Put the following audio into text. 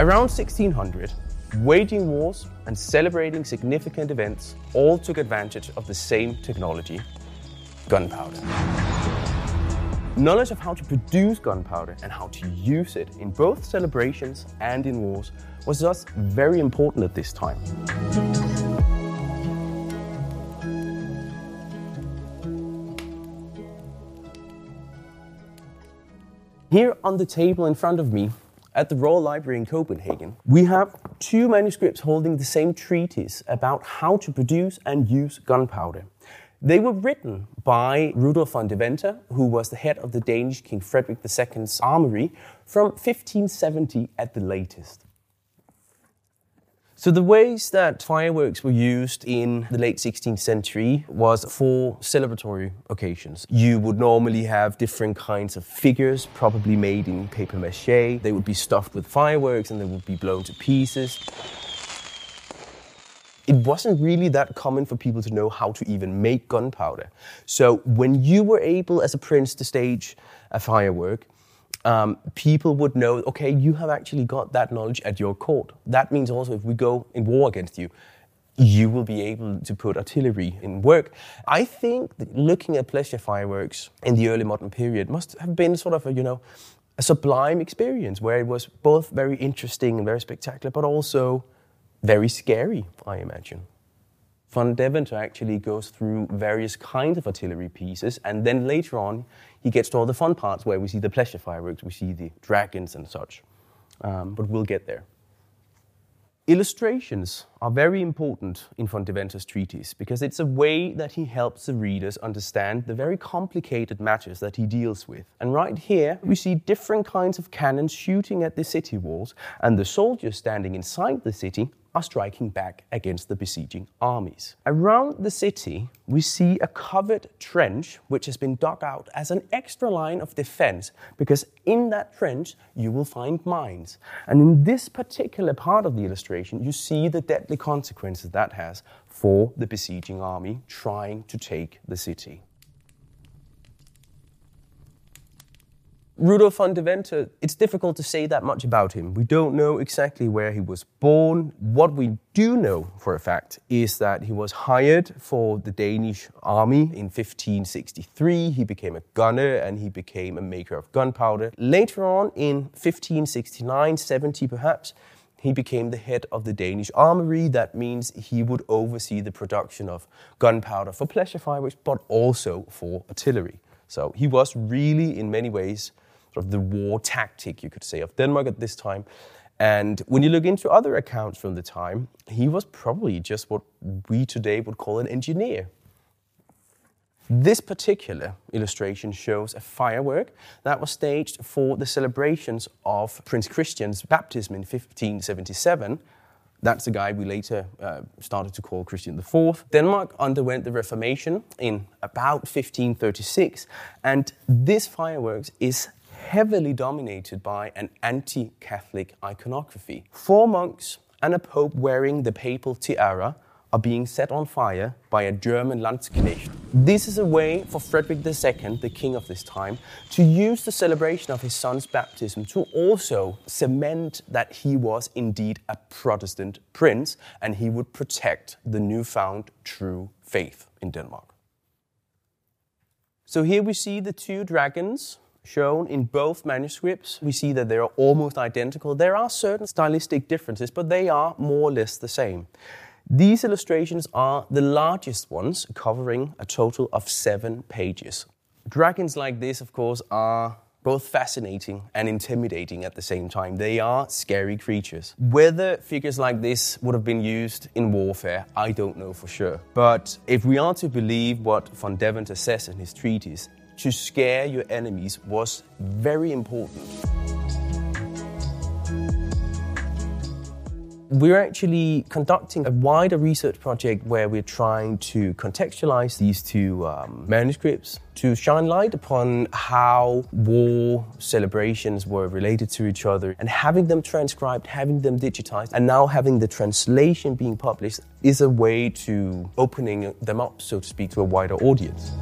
Around 1600, waging wars and celebrating significant events all took advantage of the same technology gunpowder. Knowledge of how to produce gunpowder and how to use it in both celebrations and in wars was thus very important at this time. Here on the table in front of me at the Royal Library in Copenhagen, we have two manuscripts holding the same treatise about how to produce and use gunpowder. They were written by Rudolf von Deventer, who was the head of the Danish King Frederick II's armory from 1570 at the latest. So the ways that fireworks were used in the late 16th century was for celebratory occasions. You would normally have different kinds of figures, probably made in paper mache. They would be stuffed with fireworks and they would be blown to pieces it wasn't really that common for people to know how to even make gunpowder. So when you were able, as a prince, to stage a firework, um, people would know, okay, you have actually got that knowledge at your court. That means also if we go in war against you, you will be able to put artillery in work. I think looking at pleasure fireworks in the early modern period must have been sort of a, you know, a sublime experience where it was both very interesting and very spectacular, but also very scary, I imagine. Von Deventer actually goes through various kinds of artillery pieces, and then later on, he gets to all the fun parts where we see the pleasure fireworks, we see the dragons and such. Um, but we'll get there. Illustrations are very important in von Deventer's treatise because it's a way that he helps the readers understand the very complicated matters that he deals with. And right here, we see different kinds of cannons shooting at the city walls, and the soldiers standing inside the city are striking back against the besieging armies. Around the city, we see a covered trench which has been dug out as an extra line of defense because in that trench you will find mines. And in this particular part of the illustration, you see the deadly consequences that has for the besieging army trying to take the city. Rudolf von Deventer, it's difficult to say that much about him. We don't know exactly where he was born. What we do know for a fact is that he was hired for the Danish army in 1563. He became a gunner and he became a maker of gunpowder. Later on, in 1569 70 perhaps, he became the head of the Danish armory. That means he would oversee the production of gunpowder for pleasure fireworks, but also for artillery. So he was really, in many ways, sort of the war tactic, you could say, of Denmark at this time. And when you look into other accounts from the time, he was probably just what we today would call an engineer. This particular illustration shows a firework that was staged for the celebrations of Prince Christian's baptism in 1577. That's the guy we later uh, started to call Christian IV. Denmark underwent the Reformation in about 1536, and this fireworks is heavily dominated by an anti Catholic iconography. Four monks and a pope wearing the papal tiara are being set on fire by a German Landsknecht. This is a way for Frederick II, the king of this time, to use the celebration of his son's baptism to also cement that he was indeed a Protestant prince and he would protect the newfound true faith in Denmark. So here we see the two dragons shown in both manuscripts. We see that they are almost identical. There are certain stylistic differences, but they are more or less the same. These illustrations are the largest ones, covering a total of seven pages. Dragons like this, of course, are both fascinating and intimidating at the same time. They are scary creatures. Whether figures like this would have been used in warfare, I don't know for sure. But if we are to believe what von Deventer says in his treatise, to scare your enemies was very important. We're actually conducting a wider research project where we're trying to contextualize these two um, manuscripts to shine light upon how war celebrations were related to each other and having them transcribed, having them digitized, and now having the translation being published is a way to opening them up, so to speak, to a wider audience.